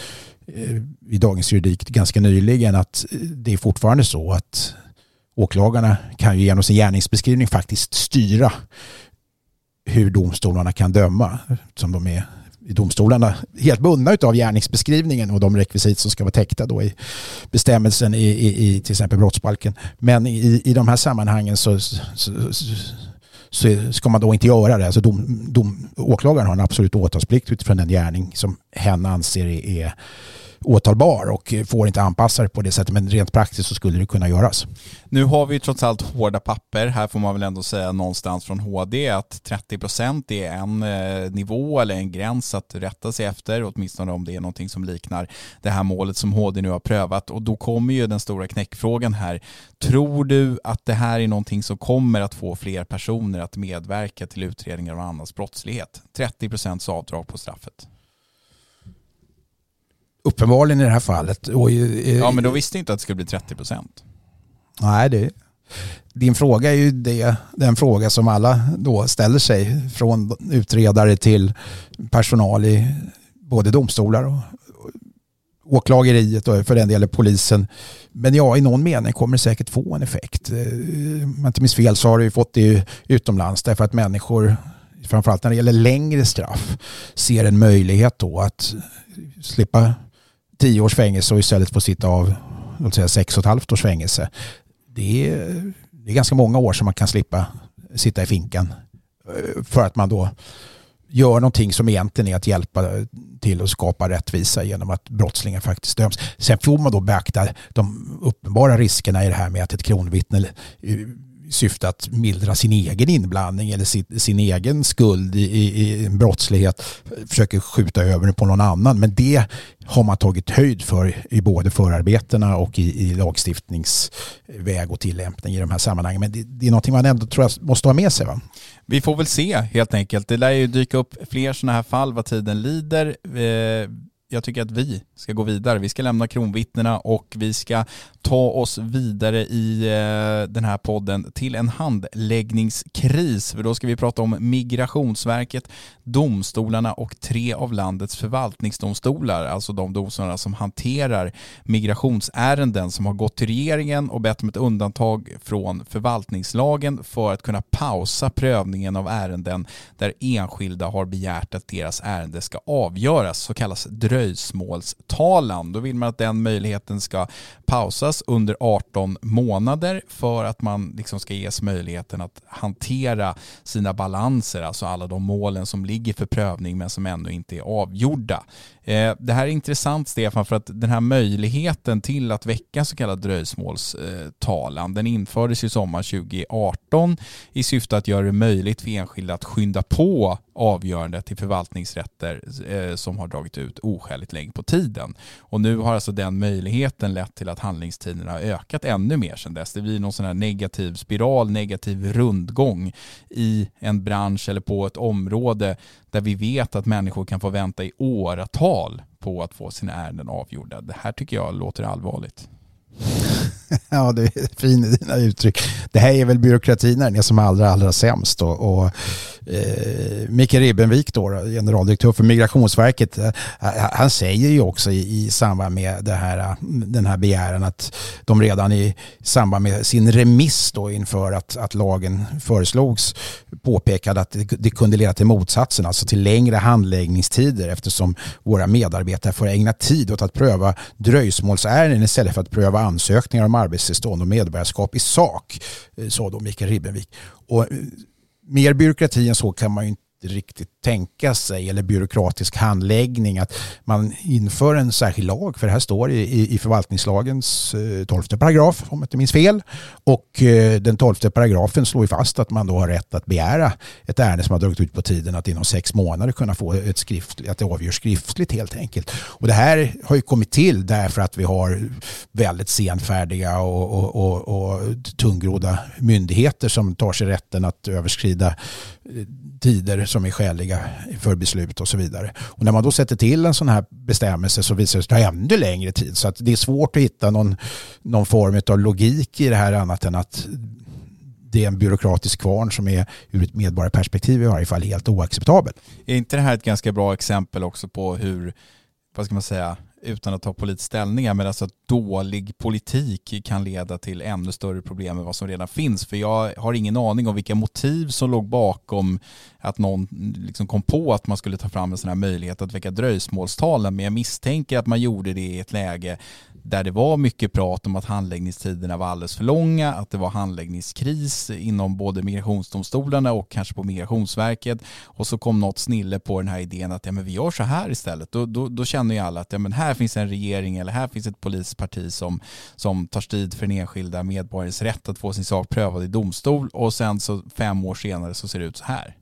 eh, i Dagens Juridik ganska nyligen att eh, det är fortfarande så att åklagarna kan ju genom sin gärningsbeskrivning faktiskt styra hur domstolarna kan döma som de är domstolarna helt bundna av gärningsbeskrivningen och de rekvisit som ska vara täckta då i bestämmelsen i, i, i till exempel brottsbalken. Men i, i de här sammanhangen så, så, så ska man då inte göra det. Alltså dom, dom, åklagaren har en absolut åtalsplikt utifrån den gärning som hen anser är åtalbar och får inte anpassa det på det sättet men rent praktiskt så skulle det kunna göras. Nu har vi trots allt hårda papper. Här får man väl ändå säga någonstans från HD att 30 procent är en eh, nivå eller en gräns att rätta sig efter, åtminstone om det är någonting som liknar det här målet som HD nu har prövat. Och då kommer ju den stora knäckfrågan här. Tror du att det här är någonting som kommer att få fler personer att medverka till utredningar av annans brottslighet? 30 procents avdrag på straffet uppenbarligen i det här fallet. Och, ja, men då visste inte att det skulle bli 30 procent. Nej, det, din fråga är ju det, den fråga som alla då ställer sig från utredare till personal i både domstolar och åklageriet och för den delen polisen. Men ja, i någon mening kommer det säkert få en effekt. Eh, om jag inte minns fel så har det ju fått det utomlands därför att människor, framförallt när det gäller längre straff, ser en möjlighet då att slippa tio års fängelse och istället få sitta av låt säga sex och ett halvt års fängelse. Det är, det är ganska många år som man kan slippa sitta i finkan eh, för att man då gör någonting som egentligen är att hjälpa till att skapa rättvisa genom att brottslingar faktiskt döms. Sen får man då beakta de uppenbara riskerna i det här med att ett kronvittne eh, syfte att mildra sin egen inblandning eller sin, sin egen skuld i, i, i en brottslighet försöker skjuta över det på någon annan. Men det har man tagit höjd för i både förarbetena och i, i lagstiftningsväg och tillämpning i de här sammanhangen. Men det, det är någonting man ändå tror jag måste ha med sig. Va? Vi får väl se helt enkelt. Det lär ju dyka upp fler sådana här fall vad tiden lider. Eh, jag tycker att vi ska gå vidare. Vi ska lämna kronvittnena och vi ska ta oss vidare i eh, den här podden till en handläggningskris. För då ska vi prata om Migrationsverket, domstolarna och tre av landets förvaltningsdomstolar, alltså de domstolarna som hanterar migrationsärenden som har gått till regeringen och bett om ett undantag från förvaltningslagen för att kunna pausa prövningen av ärenden där enskilda har begärt att deras ärende ska avgöras, så kallas dröjsmålstalan. Då vill man att den möjligheten ska pausas under 18 månader för att man liksom ska ges möjligheten att hantera sina balanser, alltså alla de målen som ligger för prövning men som ännu inte är avgjorda. Eh, det här är intressant Stefan för att den här möjligheten till att väcka så kallad dröjsmålstalan den infördes ju sommar 2018 i syfte att göra det möjligt för enskilda att skynda på avgörandet till förvaltningsrätter eh, som har dragit ut oskäligt länge på tiden. Och nu har alltså den möjligheten lett till att handlingstiderna har ökat ännu mer sedan dess. Det blir någon sån här negativ spiral, negativ rundgång i en bransch eller på ett område där vi vet att människor kan få vänta i åratal på att få sina ärenden avgjorda. Det här tycker jag låter allvarligt. (laughs) Ja, det är fint i dina uttryck. Det här är väl byråkratin när den är som allra, allra sämst. Och, och eh, Micke Ribbenvik, då, generaldirektör för Migrationsverket, eh, eh, han säger ju också i, i samband med det här, eh, den här begäran att de redan i samband med sin remiss då inför att, att lagen föreslogs påpekade att det, det kunde leda till motsatsen, alltså till längre handläggningstider eftersom våra medarbetare får ägna tid åt att pröva dröjsmålsärenden istället för att pröva ansökningar om arbetstillstånd och medborgarskap i sak, eh, sa då Mikael Ribbenvik. Och eh, mer byråkrati än så kan man ju inte riktigt tänka sig eller byråkratisk handläggning att man inför en särskild lag för det här står i, i förvaltningslagens eh, tolfte paragraf om jag inte minns fel och eh, den tolfte paragrafen slår ju fast att man då har rätt att begära ett ärende som har dragit ut på tiden att inom sex månader kunna få ett skriftligt, att det avgörs skriftligt helt enkelt. Och det här har ju kommit till därför att vi har väldigt senfärdiga och, och, och, och tungrodda myndigheter som tar sig rätten att överskrida tider som är skäliga för beslut och så vidare. Och när man då sätter till en sån här bestämmelse så visar det sig ta ännu längre tid. Så att det är svårt att hitta någon, någon form av logik i det här annat än att det är en byråkratisk kvarn som är ur ett medborgarperspektiv i varje fall helt oacceptabel. Är inte det här ett ganska bra exempel också på hur, vad ska man säga, utan att ta politisk ställning, men alltså att dålig politik kan leda till ännu större problem än vad som redan finns. För jag har ingen aning om vilka motiv som låg bakom att någon liksom kom på att man skulle ta fram en sån här möjlighet att väcka dröjsmålstalen. Men jag misstänker att man gjorde det i ett läge där det var mycket prat om att handläggningstiderna var alldeles för långa, att det var handläggningskris inom både migrationsdomstolarna och kanske på Migrationsverket. Och så kom något snille på den här idén att ja, men vi gör så här istället. Då, då, då känner ju alla att ja, men här finns en regering eller här finns ett polisparti som, som tar strid för den enskilda medborgarens rätt att få sin sak prövad i domstol och sen så fem år senare så ser det ut så här.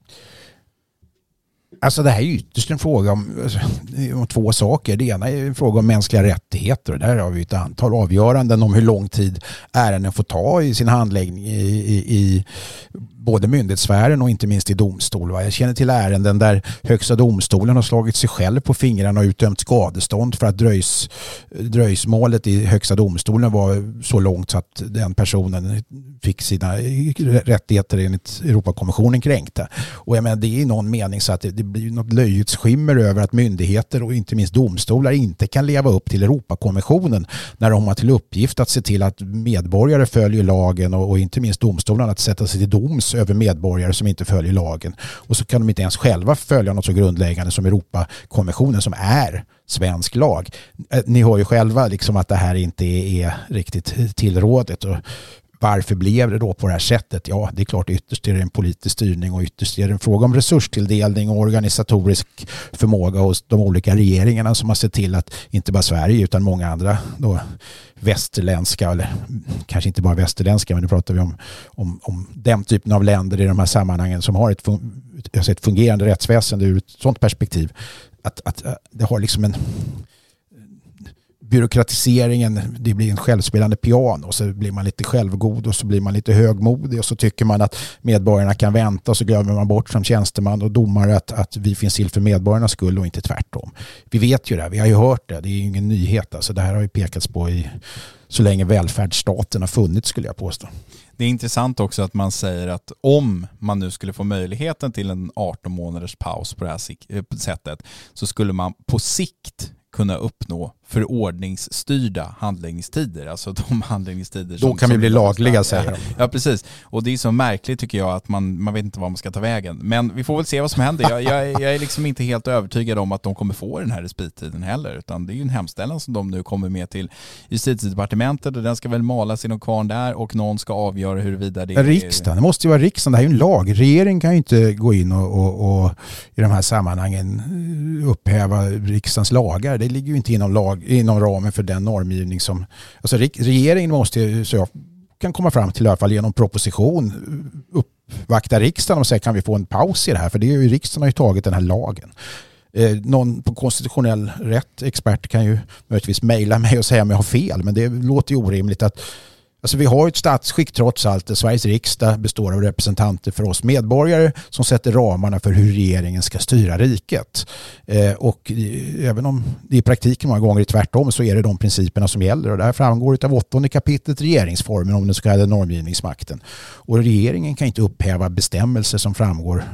Alltså det här är ytterst en fråga om, alltså, om, två saker. Det ena är en fråga om mänskliga rättigheter och där har vi ett antal avgöranden om hur lång tid ärenden får ta i sin handläggning i, i, i både myndighetssfären och inte minst i domstol. Jag känner till ärenden där Högsta domstolen har slagit sig själv på fingrarna och utdömt skadestånd för att dröjs, dröjsmålet i Högsta domstolen var så långt så att den personen fick sina rättigheter enligt Europakonventionen kränkta. Och jag menar, det är i någon mening så att det, det blir något löjets skimmer över att myndigheter och inte minst domstolar inte kan leva upp till Europakonventionen när de har till uppgift att se till att medborgare följer lagen och, och inte minst domstolarna att sätta sig till doms över medborgare som inte följer lagen. Och så kan de inte ens själva följa något så grundläggande som Europakonventionen som är svensk lag. Eh, ni hör ju själva liksom att det här inte är riktigt tillrådet. Och varför blev det då på det här sättet? Ja, det är klart ytterst är det en politisk styrning och ytterst är det en fråga om resurstilldelning och organisatorisk förmåga hos de olika regeringarna som har sett till att inte bara Sverige utan många andra då västerländska, eller kanske inte bara västerländska, men nu pratar vi om, om, om den typen av länder i de här sammanhangen som har ett, alltså ett fungerande rättsväsende ur ett sådant perspektiv. Att, att eh, det har liksom en byråkratiseringen, det blir en självspelande piano och så blir man lite självgod och så blir man lite högmodig och så tycker man att medborgarna kan vänta och så glömmer man bort som tjänsteman och domare att, att vi finns till för medborgarnas skull och inte tvärtom. Vi vet ju det, vi har ju hört det, det är ju ingen nyhet. Alltså det här har ju pekats på i så länge välfärdsstaten har funnits skulle jag påstå. Det är intressant också att man säger att om man nu skulle få möjligheten till en 18 månaders paus på det här eh, sättet så skulle man på sikt kunna uppnå förordningsstyrda handläggningstider. Alltså (laughs) de handläggningstider som... Då kan vi bli lagliga säger de. Ja precis. Och det är så märkligt tycker jag att man, man vet inte var man ska ta vägen. Men vi får väl se vad som händer. Jag, jag, jag är liksom inte helt övertygad om att de kommer få den här respittiden heller. Utan det är ju en hemställan som de nu kommer med till justitiedepartementet och den ska väl malas i någon kvarn där och någon ska avgöra huruvida det är... Riksdagen, det måste ju vara riksdagen. Det här är ju en lag. Regeringen kan ju inte gå in och, och, och i de här sammanhangen upphäva riksdagens lagar. Det ligger ju inte inom lag inom ramen för den normgivning som... Alltså regeringen måste, så jag kan komma fram till i alla fall genom proposition, uppvakta riksdagen och säga kan vi få en paus i det här? För det är ju riksdagen har ju tagit den här lagen. Eh, någon på konstitutionell rätt, expert, kan ju möjligtvis mejla mig och säga om jag har fel. Men det låter ju orimligt att Alltså vi har ett statsskick trots allt. där Sveriges riksdag består av representanter för oss medborgare som sätter ramarna för hur regeringen ska styra riket. Eh, och även om det i praktiken många gånger är tvärtom så är det de principerna som gäller. Och det här framgår av åttonde kapitlet regeringsformen om den så kallade normgivningsmakten. Och regeringen kan inte upphäva bestämmelser som framgår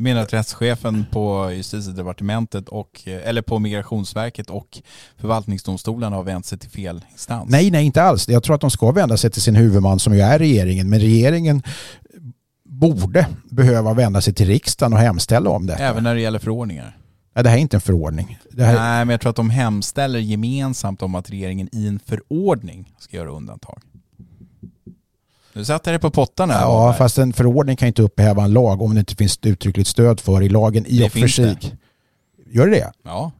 menar att rättschefen på justitiedepartementet och, eller på migrationsverket och förvaltningsdomstolarna har vänt sig till fel instans? Nej, nej inte alls. Jag tror att de ska vända sig till sin huvudman som ju är regeringen. Men regeringen borde behöva vända sig till riksdagen och hemställa om detta. Även när det gäller förordningar? Nej, det här är inte en förordning. Här... Nej, men jag tror att de hemställer gemensamt om att regeringen i en förordning ska göra undantag. Du satte det på pottarna. Ja, fast en förordning kan inte upphäva en lag om det inte finns uttryckligt stöd för i lagen i och för sig. Gör det det? Ja,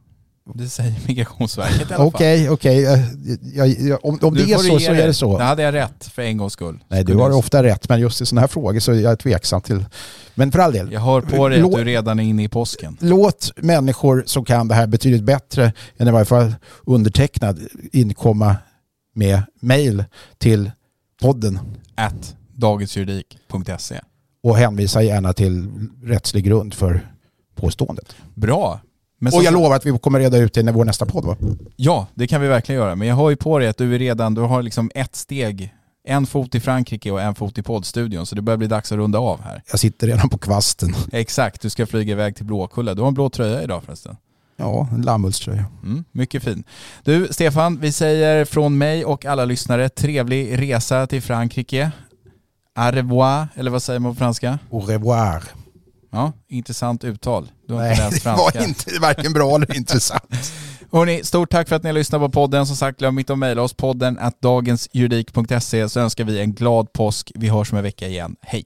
det säger Migrationsverket i alla Okej, okej. Om, om det är så så är det så. Det hade jag rätt för en gångs skull. Nej, du har ofta rätt, men just i sådana här frågor så är jag tveksam till. Men för all del. Jag hör på dig att du redan är inne i påsken. Låt människor som kan det här betydligt bättre än i varje fall undertecknad inkomma med mail till podden at dagensjuridik.se. Och hänvisa gärna till rättslig grund för påståendet. Bra. Men och jag lovar att vi kommer reda ut det i vår nästa podd va? Ja, det kan vi verkligen göra. Men jag har ju på dig att du är redan, du har liksom ett steg, en fot i Frankrike och en fot i poddstudion. Så det börjar bli dags att runda av här. Jag sitter redan på kvasten. Exakt, du ska flyga iväg till Blåkulla. Du har en blå tröja idag förresten. Ja, en lammullströja. Mm, mycket fin. Du Stefan, vi säger från mig och alla lyssnare trevlig resa till Frankrike. Au revoir, eller vad säger man på franska? Au revoir. Ja, intressant uttal. Du har Nej, inte läst franska. det var inte varken bra eller intressant. (laughs) Hörrni, stort tack för att ni har lyssnat på podden. Som sagt, glöm inte att mejla oss podden att dagensjuridik.se så önskar vi en glad påsk. Vi hörs om en vecka igen. Hej!